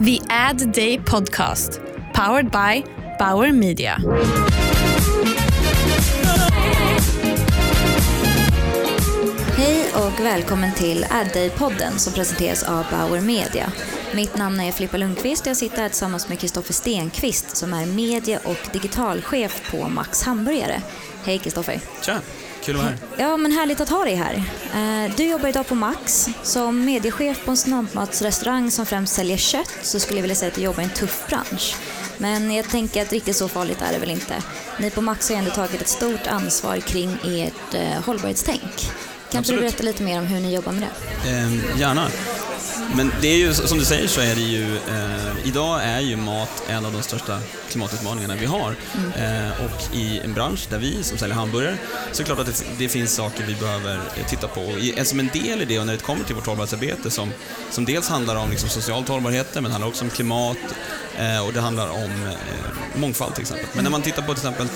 The Ad Day Podcast, powered by Bauer Media. Hej och välkommen till Ad Day-podden som presenteras av Bauer Media. Mitt namn är Filippa Lundqvist och jag sitter här tillsammans med Kristoffer Stenqvist som är medie och digitalchef på Max Hamburgare. Hej Kristoffer. Tja, kul att vara här. Ja, men härligt att ha dig här. Eh, Du jobbar idag på Max. Som mediechef på en snabbmatsrestaurang som främst säljer kött så skulle jag vilja säga att du jobbar i en tuff bransch. Men jag tänker att riktigt så farligt är det väl inte. Ni på Max har ändå tagit ett stort ansvar kring ert eh, hållbarhetstänk. Kan inte du Absolut. berätta lite mer om hur ni jobbar med det? Eh, gärna. Men det är ju, som du säger så är det ju, eh, idag är ju mat en av de största klimatutmaningarna vi har. Eh, och i en bransch där vi som säljer hamburgare, så är det klart att det, det finns saker vi behöver eh, titta på. Och i, som en del i det, och när det kommer till vårt hållbarhetsarbete, som, som dels handlar om liksom socialt hållbarhet, men handlar också om klimat eh, och det handlar om eh, mångfald till exempel. Men när man tittar på till exempel,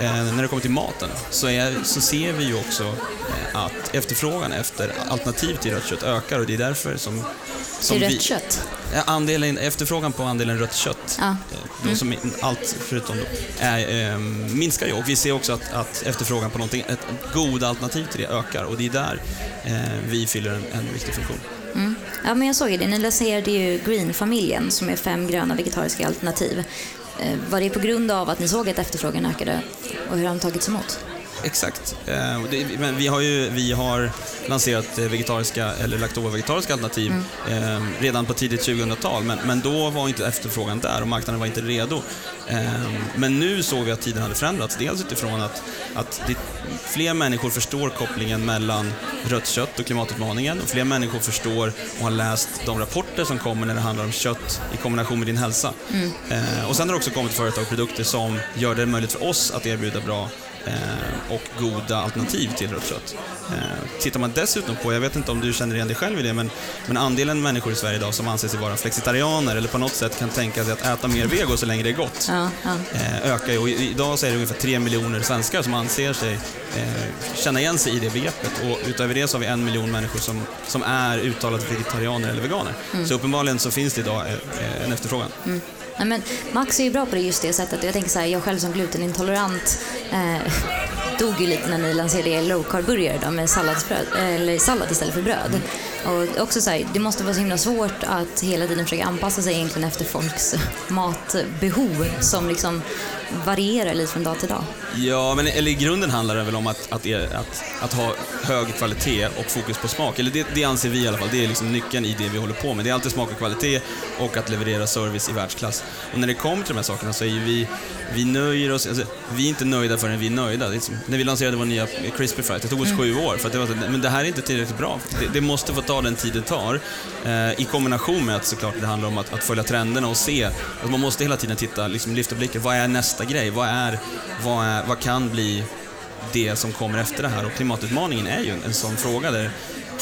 eh, när det kommer till maten, så, är, så ser vi ju också eh, att efterfrågan efter alternativ till rött kött ökar och det är därför som... som Till vi- rött kött? Ja, Andelen, efterfrågan på andelen rött kött, eh, då som allt förutom då, är, eh, minskar ju och vi ser också att, att efterfrågan på någonting, ett goda alternativ till det ökar och det är där eh, vi fyller en, en viktig funktion. Mm. Ja, men jag såg ju det. Ni lanserade ju Green-familjen som är fem gröna vegetariska alternativ. Eh, var det på grund av att ni såg att efterfrågan ökade och hur har de tagits emot? Exakt. Eh, men vi har ju vi har lanserat eh, vegetariska eller laktovegetariska alternativ eh, redan på tidigt 2000-tal, men, men då var inte efterfrågan där och marknaden var inte redo. Men nu såg vi att tiden hade förändrats, dels utifrån att, att fler människor förstår kopplingen mellan rött kött och klimatutmaningen och fler människor förstår och har läst de rapporter som kommer när det handlar om kött i kombination med din hälsa. Eh, och sen har det också kommit företag och produkter som gör det möjligt för oss att erbjuda bra och goda alternativ till rött kött. Eh, tittar man dessutom på, jag vet inte om du känner igen dig själv i det, men, men andelen människor i Sverige idag som anser sig vara flexitarianer eller på något sätt kan tänka sig att äta mer vego så länge det är gott, Ja, ja. eh, ökar ju. Och idag så är det ungefär tre miljoner svenskar som anser sig eh, känna igen sig i det begreppet. Och utöver det så har vi en miljon människor som, som är uttalat vegetarianer eller veganer. Så uppenbarligen så finns det idag eh, en efterfrågan. Nej, men Max är ju bra på det just det sättet. Jag tänker så här, jag själv som glutenintolerant eh, dog ju lite när ni lanserade er low carb-burgare med salladsbröd, eller sallad istället för bröd. Och också så här, det måste vara så himla svårt att hela tiden försöka anpassa sig egentligen efter folks matbehov som liksom varierar lite från dag till dag. Ja, men eller i grunden handlar det väl om att, att, att, att ha hög kvalitet och fokus på smak. Eller det, det anser vi i alla fall. Det är liksom nyckeln i det vi håller på med. Det är alltid smak och kvalitet och att leverera service i världsklass. Och när det kommer till de här sakerna så är ju vi, vi nöjer oss, alltså, vi är inte nöjda förrän vi är nöjda. Är som, när vi lanserade vår nya crispy fries, det tog oss sju år för att det var men det här är inte tillräckligt bra. Det, det måste få ta den tid det tar. Eh, I kombination med att såklart det handlar om att, att följa trenderna och se, att man måste hela tiden titta, liksom lyfta blicken. Vad är nästa grej? Vad, är, vad, är, vad kan bli det som kommer efter det här? Och klimatutmaningen är ju en, sån fråga där,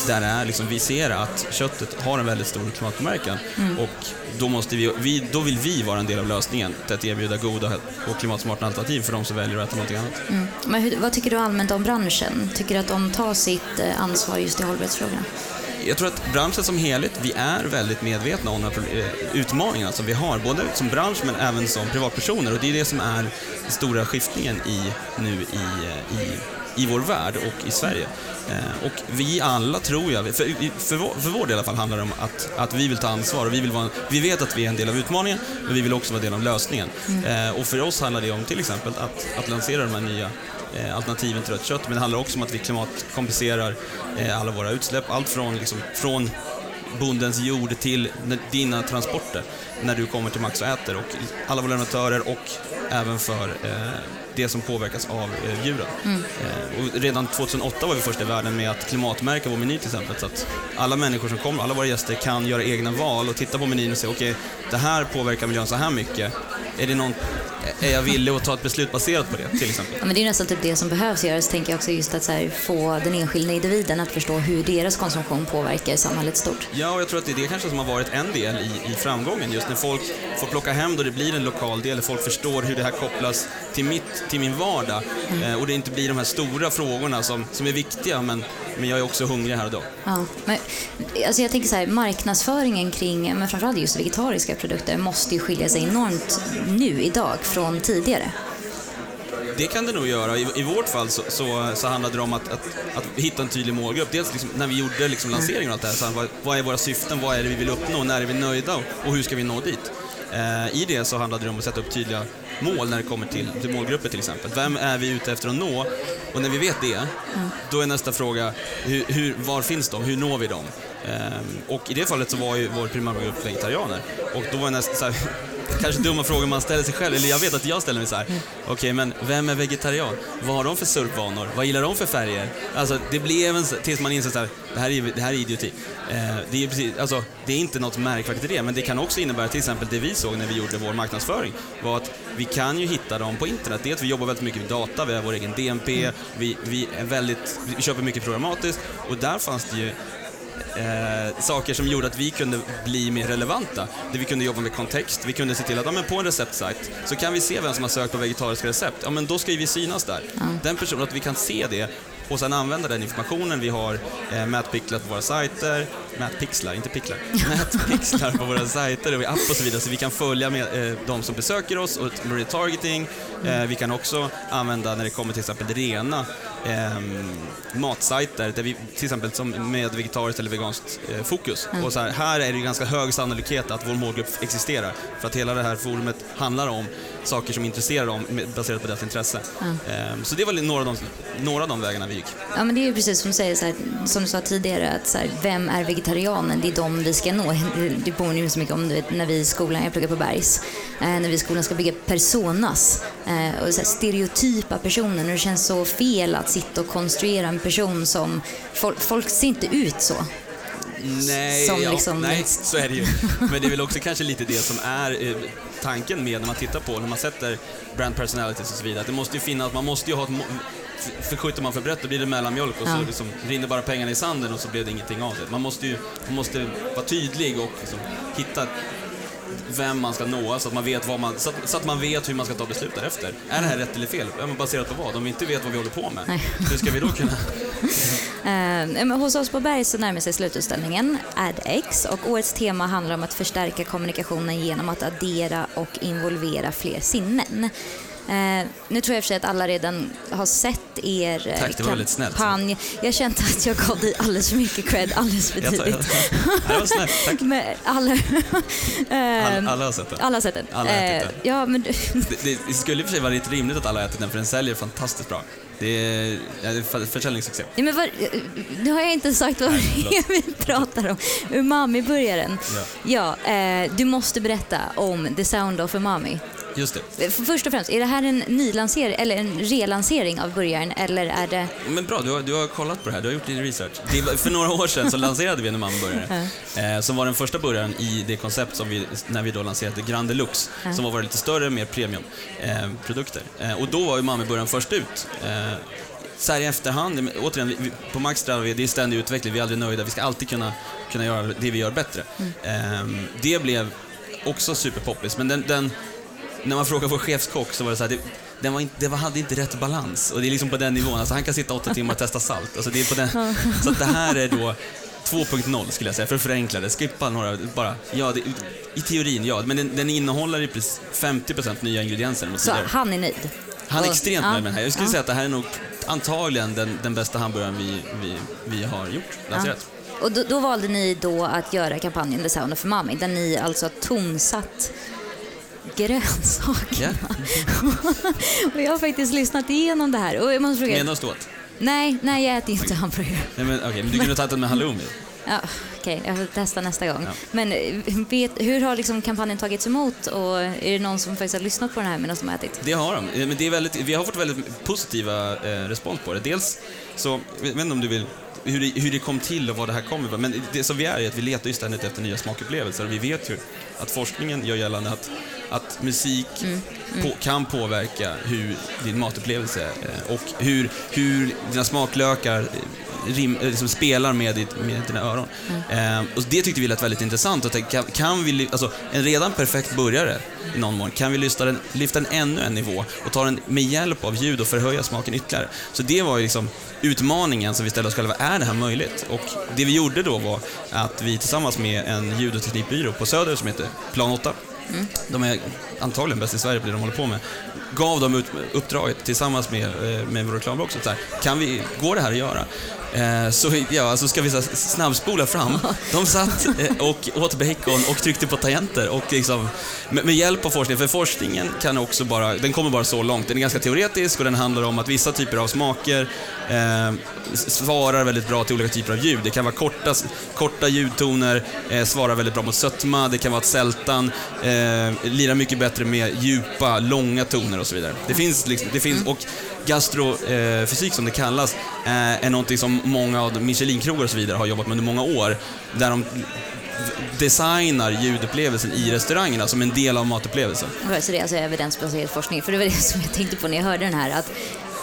där är liksom, vi ser att köttet har en väldigt stor klimatpåverkan och då, måste vi, vi, då vill vi vara en del av lösningen till att erbjuda goda och klimatsmarta alternativ för de som väljer att äta någonting annat. Mm. Men hur, vad tycker du allmänt om branschen? Tycker du att de tar sitt eh, ansvar just i hållbarhetsfrågorna? Jag tror att branschen som helhet, vi är väldigt medvetna om de här eh, utmaningarna som vi har, både som bransch men även som privatpersoner. Och det är det som är den stora skiftningen i, nu i, eh, i, i vår värld och i Sverige. Eh, Och vi alla tror jag, för, för, vår, för vår del i alla fall handlar det om att, att vi vill ta ansvar och vi, vill vara, vi vet att vi är en del av utmaningen, men vi vill också vara en del av lösningen. Eh, Och för oss handlar det om till exempel att, att lansera de här nya alternativen till rött kött, men det handlar också om att vi klimatkompenserar eh, alla våra utsläpp. Allt från, liksom, från bondens jord till dina transporter när du kommer till Max och äter. Och alla våra leverantörer och även för eh, det som påverkas av eh, djuren. Eh, och redan 2008 var vi först i världen med att klimatmärka vår meny till exempel. Så att alla människor som kommer, alla våra gäster kan göra egna val och titta på menyn och säga okej, det här påverkar miljön så här mycket. Är, det någon, är jag villig att ta ett beslut baserat på det, till exempel? Ja, men det är nästan typ det som behövs göras, tänker jag också, just att här, få den enskilda individen att förstå hur deras konsumtion påverkar samhället stort. Ja, och jag tror att det är det kanske som har varit en del i, i framgången. Just när folk får plocka hem då det blir en lokal del, folk förstår hur det här kopplas till, mitt, till min vardag. Mm. Eh, och det inte blir de här stora frågorna som, som är viktiga, men, men jag är också hungrig här och då. Ja, men, alltså jag tänker så här, marknadsföringen kring men framförallt just vegetariska produkter måste ju skilja sig enormt nu, idag, från tidigare. Det kan det nog göra. I, i vårt fall så, så, så handlade det om att, att, att hitta en tydlig målgrupp. Dels liksom, när vi gjorde liksom lanseringen och allt det här, så vad, vad är våra syften, vad är det vi vill uppnå, när är vi nöjda och hur ska vi nå dit? Eh, I det så handlade det om att sätta upp tydliga mål när det kommer till, till målgrupper till exempel. Vem är vi ute efter att nå? Och när vi vet det, då är nästa fråga, hur, hur, var finns de? Hur når vi dem? Eh, och i det fallet så var ju vår primära grupp vegetarianer. Och då var nästa så här, kanske dumma frågor man ställer sig själv, eller jag vet att jag ställer mig så här. okej okay, men vem är vegetarian? Vad har de för surfvanor? Vad gillar de för färger? Alltså det blev en, tills man inser så här, det här är, det här är idioti. Eh, det, är precis, alltså, det är inte något märkvärdigt i det, men det kan också innebära till exempel det vi såg när vi gjorde vår marknadsföring, var att vi kan ju hitta dem på internet. Det är att vi jobbar väldigt mycket med data, vi har vår egen DMP, vi, vi, är väldigt, vi köper mycket programmatiskt och där fanns det ju eh, saker som gjorde att vi kunde bli mer relevanta. Där vi kunde jobba med kontext, vi kunde se till att ja, men på en receptsajt så kan vi se vem som har sökt på vegetariska recept. Ja, men då ska vi synas där. Mm. Den personen, att vi kan se det och sen använda den informationen. Vi har eh, mätpixlar på våra sajter, mätpixlar, inte picklar, mätpixlar på våra sajter och i app och så vidare så vi kan följa med, eh, de som besöker oss och retargeting. Eh, vi kan också använda när det kommer till exempel rena eh, matsajter där vi till exempel som med vegetariskt eller veganskt eh, fokus. Och så här, här är det ganska hög sannolikhet att vår målgrupp existerar för att hela det här forumet handlar om saker som intresserar dem baserat på deras intresse. Eh, så det var några av, de, några av de vägarna vi gick. Ja, men det är ju precis som du säger, här, som du sa tidigare, att så här, vem är vegetarianen? Det är de vi ska nå. Det- påminner ju så mycket om vet, när vi i skolan, jag pluggar på Bergs, eh, när vi i skolan ska bygga personas, eh, och så stereotypa personer. Och det känns så fel att sitta och konstruera en person som, folk, folk ser inte ut så. Nej, Som ja, liksom- nej, så är det ju. Men det är väl också kanske lite det som är eh, tanken med när man tittar på, när man sätter brand personalities och så vidare. Att det måste ju finnas, man måste ju ha ett Förskjuter man för brett då blir det mellanmjölk och så Ja. liksom rinner bara pengarna i sanden och så blev det ingenting av det. Man måste ju man måste vara tydlig och liksom hitta vem man ska nå så att man vet, vad man, så att, så att man vet hur man ska ta beslut därefter. Är det här rätt eller fel? Ja, baserat på vad? Om vi inte vet vad vi håller på med, Nej. hur ska vi då kunna... Eh, hos oss på Berg så närmar sig slututställningen AdX och årets tema handlar om att förstärka kommunikationen genom att addera och involvera fler sinnen. Eh, nu tror jag i och för sig att alla redan har sett er eh, Tack, det var kampanj. Jag kände att jag gav dig alldeles för mycket cred alldeles för Jag tar- tidigt. Det var snällt, tack. Men alla, Alla, Ehm, alla har sett den. alla har sett den. Alla har ätit Eh, den. Ja, men Det, det, skulle i och för sig vara lite rimligt att alla har ätit den, för den säljer fantastiskt bra. Det är, ja, det är för- försäljningssuccé. Ja, men vad, nu har jag inte sagt vad är vi pratar om. Umami-burgaren. Ja, eh, du måste berätta om The Sound of Umami. Just det. Först och främst, är det här en nylansering eller en relansering av burgaren eller är det... Men bra, du har, du har kollat på det här, du har gjort din research. Var- för några år sedan så lanserade vi en umami-burgare. Eh, som var den första burgaren i det koncept som vi, när vi då lanserade Grand Deluxe, som var våra lite större, mer premiumprodukter. Eh, eh, och då var umami-burgaren först ut. Eh, så här i efterhand, återigen, vi, på Max vi, det är ständig utveckling, vi är aldrig nöjda, vi ska alltid kunna, kunna göra det vi gör bättre. Eh, det blev också superpoppis, men den, den när man frågade vår chefskock så var det så här, det, den var inte, det var, hade inte rätt balans. Och det är liksom på den nivån. Alltså han kan sitta åtta timmar och testa salt. Alltså det är på den, så att det här är då 2.0 skulle jag säga, för att förenkla det. Skippa några, bara, ja, det, i teorin ja, men den, den innehåller i precis 50% nya ingredienser mot Så tidigare. han är nöjd? Han är extremt nöjd med den här. Jag skulle säga att det här är nog antagligen den, den bästa hamburgaren vi, vi, vi har gjort, lanserat. Och då, då valde ni då att göra kampanjen The Sound of Umami där ni alltså tonsatt grönsaker. Ja. och jag har faktiskt lyssnat igenom det här och jag måste fråga... Med oss åt. Nej, nej jag äter inte hamburgare. Nej, men, okej, men du kunde ha tagit den med halloumi. Ja, Okej, jag får testa nästa gång. Ja. Men eh, vet, hur har liksom kampanjen tagits emot och är det någon som faktiskt har lyssnat på den här medan de har ätit? Det har de. Eh, Men det är väldigt, vi har fått väldigt positiva eh, respons på det. Dels så, jag vet inte om du vill hur det, hur det kom till och vad det här kommer ifrån. Men det som vi är är att vi letar ju ständigt efter nya smakupplevelser och vi vet ju att forskningen gör gällande att, att musik På, kan påverka hur din matupplevelse eh, och hur, hur dina smaklökar rim, eh, liksom spelar med, ditt, med dina öron. Eh, och det tyckte vi lät väldigt intressant. Och tänkte, kan, kan vi, alltså, en redan perfekt burgare i någon mån, kan vi lyfta den, lyfta den ännu en nivå och ta den med hjälp av ljud och förhöja smaken ytterligare. Så det var ju liksom utmaningen som vi ställde oss själva, är det här möjligt? Och det vi gjorde då var att vi tillsammans med en ljud och teknikbyrå på Söder som heter Plan 8, de är antagligen bäst i Sverige på det de håller på med, gav dem ut, uppdraget tillsammans med, eh, med vår. Så här, kan vi, går det här att göra? Eh, så ja, alltså ska vi snabbspola fram. De satt eh, och åt bacon och tryckte på tangenter och liksom, med, med hjälp av forskningen, för forskningen kan också bara, den kommer bara så långt. Den är ganska teoretisk och den handlar om att vissa typer av smaker eh, svarar väldigt bra till olika typer av ljud. Det kan vara korta, korta ljudtoner, eh, svarar väldigt bra mot sötma, det kan vara att sältan eh, lirar mycket bättre med djupa, långa toner och så vidare. Det finns, liksom, det finns och gastrofysik som det kallas, eh, är någonting som många av Michelinkrogar och så vidare har jobbat med under många år, där de designar ljudupplevelsen i restaurangerna som en del av matupplevelsen. Så det är alltså evidensbaserad forskning. För det var det som jag tänkte på när jag hörde den här. Att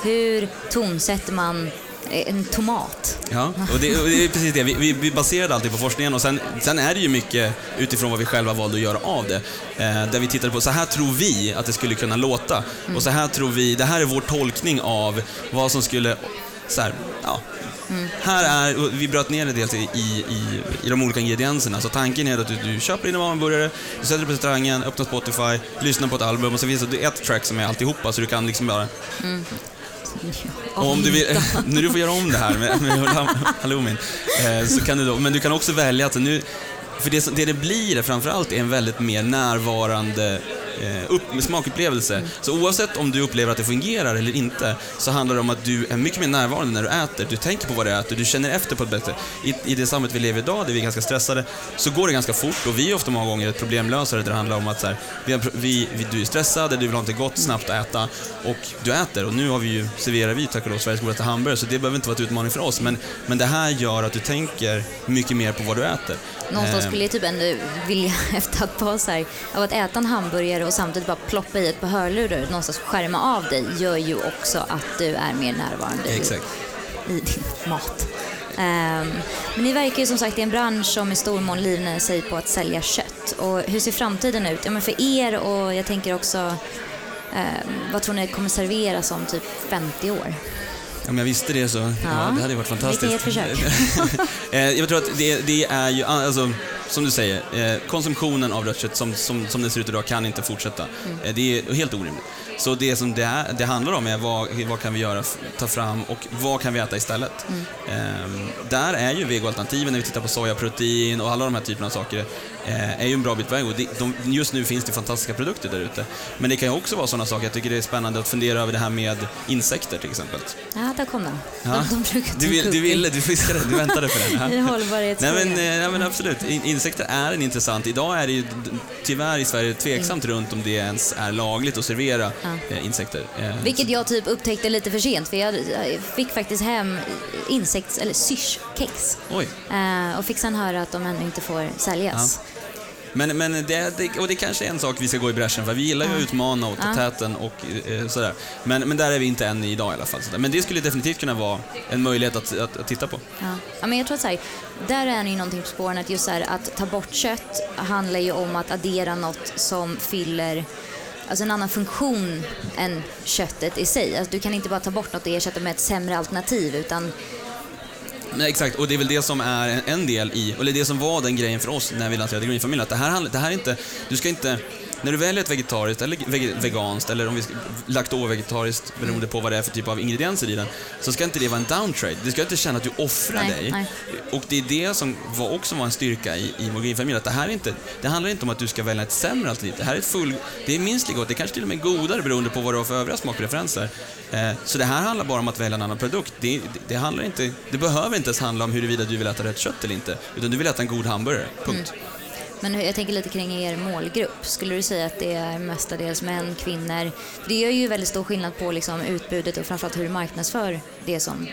hur tonsätter man en tomat? Ja, och det, och det är precis det. Vi, vi, vi baserade alltid på forskningen och sen, sen är det ju mycket utifrån vad vi själva valde att göra av det. Eh, där vi tittade på, så här tror vi att det skulle kunna låta. Och så här tror vi, det här är vår tolkning av vad som skulle, så här, ja. Här är, vi bröt ner det dels i, i, i, de olika ingredienserna. Så tanken är att du, du köper din hamburgare, du sätter dig på restaurangen, öppnar Spotify, lyssnar på ett album och så finns det ett track som är alltihopa så du kan liksom bara och om du vill, när du får göra om det här med, med halloumin, eh, så kan du då, men du kan också välja att nu, för det, som- det det blir framförallt är en väldigt mer närvarande upp, smakupplevelse. Så oavsett om du upplever att det fungerar eller inte, så handlar det om att du är mycket mer närvarande när du äter. Du tänker på vad du äter, du känner efter på ett bättre I, I det samhället vi lever idag, där vi är ganska stressade, så går det ganska fort och vi är ofta många gånger ett problemlösare där det handlar om att så här, vi, vi, du är stressad, du vill ha något gott, snabbt att äta och du äter. Och nu har vi ju, serverar vi tack och lov Sveriges godaste hamburgare, så det behöver inte vara ett utmaning för oss. Men, men det här gör att du tänker mycket mer på vad du äter. Någonstans Eh, skulle jag typ ändå vilja, efter att vara så här, av att äta en hamburgare och samtidigt bara ploppa i ett par hörlurar, någonstans skärma av dig, gör ju också att du är mer närvarande i, Exakt. i din mat. Ehm, men ni verkar ju som sagt i en bransch som i stor mån livnär sig på att sälja kött. Och hur ser framtiden ut? Ja, men för er och jag tänker också, ehm, vad tror ni kommer serveras om typ 50 år? Om jag visste det så, ja, det hade ju varit fantastiskt. ett försök. Eh, jag tror att det, det är ju, alltså, som du säger, eh, konsumtionen av rött kött som, som, som det ser ut idag kan inte fortsätta. Mm. Eh, det är helt orimligt. Så det som det, är, det handlar om är vad, vad kan vi göra, ta fram och vad kan vi äta istället? Mm. Eh, där är ju vegoalternativen, när vi tittar på sojaprotein och alla de här typerna av saker, eh, är ju en bra bit på väg. Och det, de, just nu finns det fantastiska produkter där ute. Men det kan ju också vara sådana saker, jag tycker det är spännande att fundera över det här med insekter till exempel. Ja, där kom den. Ja. De, de Du, vill, du ville, du fiskade, du väntade på den. Ja. i hållbarhetsfrågan. Nej men, nej men absolut, In, insekter är en intressant. Idag är det ju tyvärr i Sverige tveksamt runt om det ens är lagligt att servera eh, insekter. Eh, Vilket jag typ upptäckte lite för sent för jag fick faktiskt hem insekts eller syrskex. Eh, och fick sen höra att de ännu inte får säljas. Men, men det, det, och det kanske är en sak vi ska gå i bräschen för. Vi gillar ju att utmana och ta täten och eh, sådär. Men, men där är vi inte än idag i alla fall. Sådär. Men det skulle definitivt kunna vara en möjlighet att, att, att titta på. Ja. ja, men jag tror att så här, där är ni någonting på spåren att just så här, att ta bort kött handlar ju om att addera något som fyller Alltså en annan funktion än köttet i sig. Alltså du kan inte bara ta bort något och ersätta med ett sämre alternativ utan Nej, exakt, och det är väl det som är en, del i, eller det som var den grejen för oss när vi lanserade Greenfamiljen, att det här, det här är inte, du ska inte, när du väljer ett vegetariskt eller veg, veganskt eller om vi lakto-vegetariskt, beroende på vad det är för typ av ingredienser i den, så ska inte det vara en downtrade. Du ska inte känna att du offrar Nej, dig. nej. Och det är det som var också var en styrka i, i vår Greenfamilj, att det här är inte, det handlar inte om att du ska välja ett sämre alternativ. Det här är ett full, det är minst lika gott, det är kanske till och med godare beroende på vad du har för övriga smakpreferenser. Eh, så det här handlar bara om att välja en annan produkt. Det, det, det handlar inte, det behöver inte ens handla om huruvida du vill äta rätt kött eller inte, utan du vill äta en god hamburgare. Punkt. Men jag tänker lite kring er målgrupp. Skulle du säga att det är mestadels män, kvinnor? Det gör ju väldigt stor skillnad på liksom utbudet och framförallt hur du marknadsför det som...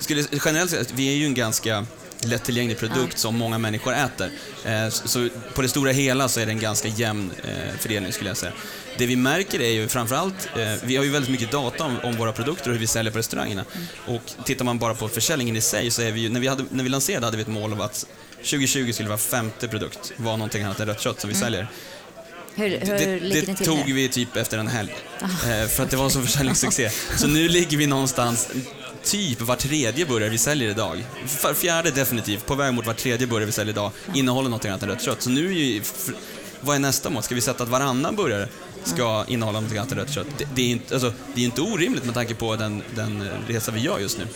skulle generellt att vi är ju en ganska lättillgänglig produkt som många människor äter. Eh, så- på det stora hela så är det en ganska jämn eh, fördelning skulle jag säga. Det vi märker är ju framförallt, eh, vi har ju väldigt mycket data om, om våra produkter och hur vi säljer på restaurangerna. Och tittar man bara på försäljningen i sig så är vi ju, när vi, hade, när vi lanserade hade vi ett mål av att 2020 skulle var femte produkt vara någonting annat än rött kött som vi säljer. Hur, hur Det, det till tog vi typ efter en helg. Eh, för att det var en sån försäljningssuccé. Så nu ligger vi någonstans, typ var tredje burgare vi säljer idag. Fjärde definitivt, på väg mot var tredje burgare vi säljer idag, innehåller någonting annat än rött kött. Så nu är ju, vad är nästa mål? Ska vi sätta att varannan burgare ska innehålla någonting annat än rött kött? Det, det, är inte, alltså, det är inte orimligt med tanke på den, den resa vi gör just nu.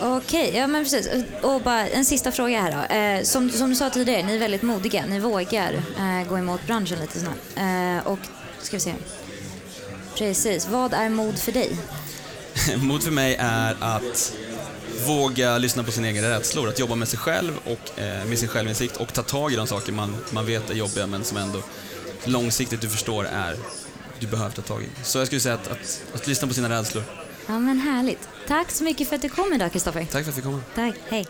Okej, ja men precis. Och bara en sista fråga här då. Eh, som, som du sa tidigare, ni är väldigt modiga. Ni vågar eh, gå emot branschen lite snabbt. Eh, och, ska vi se. Precis, vad är mod för dig? Mod för mig är att våga lyssna på sina egna rädslor, att jobba med sig själv och eh, med sin självinsikt och ta tag i de saker man, man vet är jobbiga men som ändå långsiktigt du förstår är du behöver ta tag i. Så jag skulle säga att, att, att lyssna på sina rädslor. Ja men härligt. Tack så mycket för att du kom idag Kristoffer. Tack för att vi kom. Tack, hej.